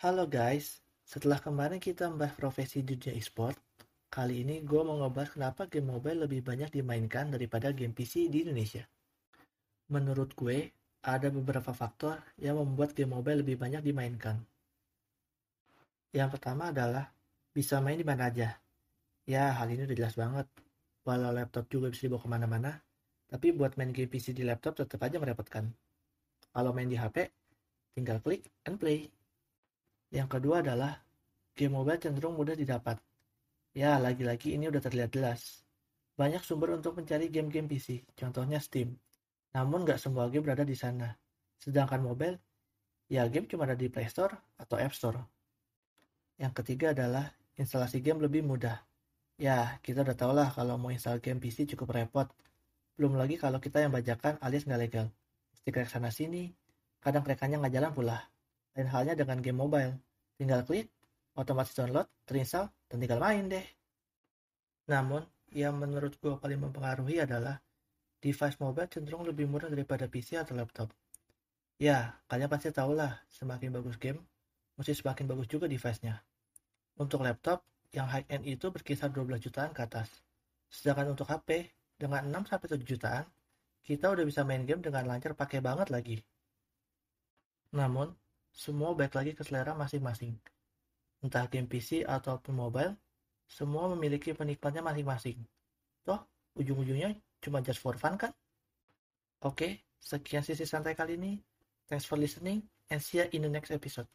Halo guys, setelah kemarin kita membahas profesi di dunia e-sport, kali ini gue mau ngebahas kenapa game mobile lebih banyak dimainkan daripada game PC di Indonesia. Menurut gue, ada beberapa faktor yang membuat game mobile lebih banyak dimainkan. Yang pertama adalah bisa main di mana aja. Ya, hal ini udah jelas banget. Walau laptop juga bisa dibawa ke mana-mana, tapi buat main game PC di laptop tetap aja merepotkan. Kalau main di HP, tinggal klik and play. Yang kedua adalah game mobile cenderung mudah didapat. Ya, lagi-lagi ini udah terlihat jelas. Banyak sumber untuk mencari game-game PC, contohnya Steam. Namun nggak semua game berada di sana. Sedangkan mobile, ya game cuma ada di Play Store atau App Store. Yang ketiga adalah instalasi game lebih mudah. Ya, kita udah tau lah kalau mau install game PC cukup repot. Belum lagi kalau kita yang bajakan alias nggak legal. Mesti krek sana sini, kadang krekannya nggak jalan pula. Lain halnya dengan game mobile. Tinggal klik, otomatis download, terinstall, dan tinggal main deh. Namun, yang menurut gue paling mempengaruhi adalah device mobile cenderung lebih murah daripada PC atau laptop. Ya, kalian pasti tahu lah, semakin bagus game, mesti semakin bagus juga device-nya. Untuk laptop, yang high-end itu berkisar 12 jutaan ke atas. Sedangkan untuk HP, dengan 6-7 jutaan, kita udah bisa main game dengan lancar pakai banget lagi. Namun, semua baik lagi ke selera masing-masing. Entah game PC ataupun mobile, semua memiliki penikmatnya masing-masing. Toh, ujung-ujungnya cuma just for fun kan? Oke, sekian sisi santai kali ini. Thanks for listening and see you in the next episode.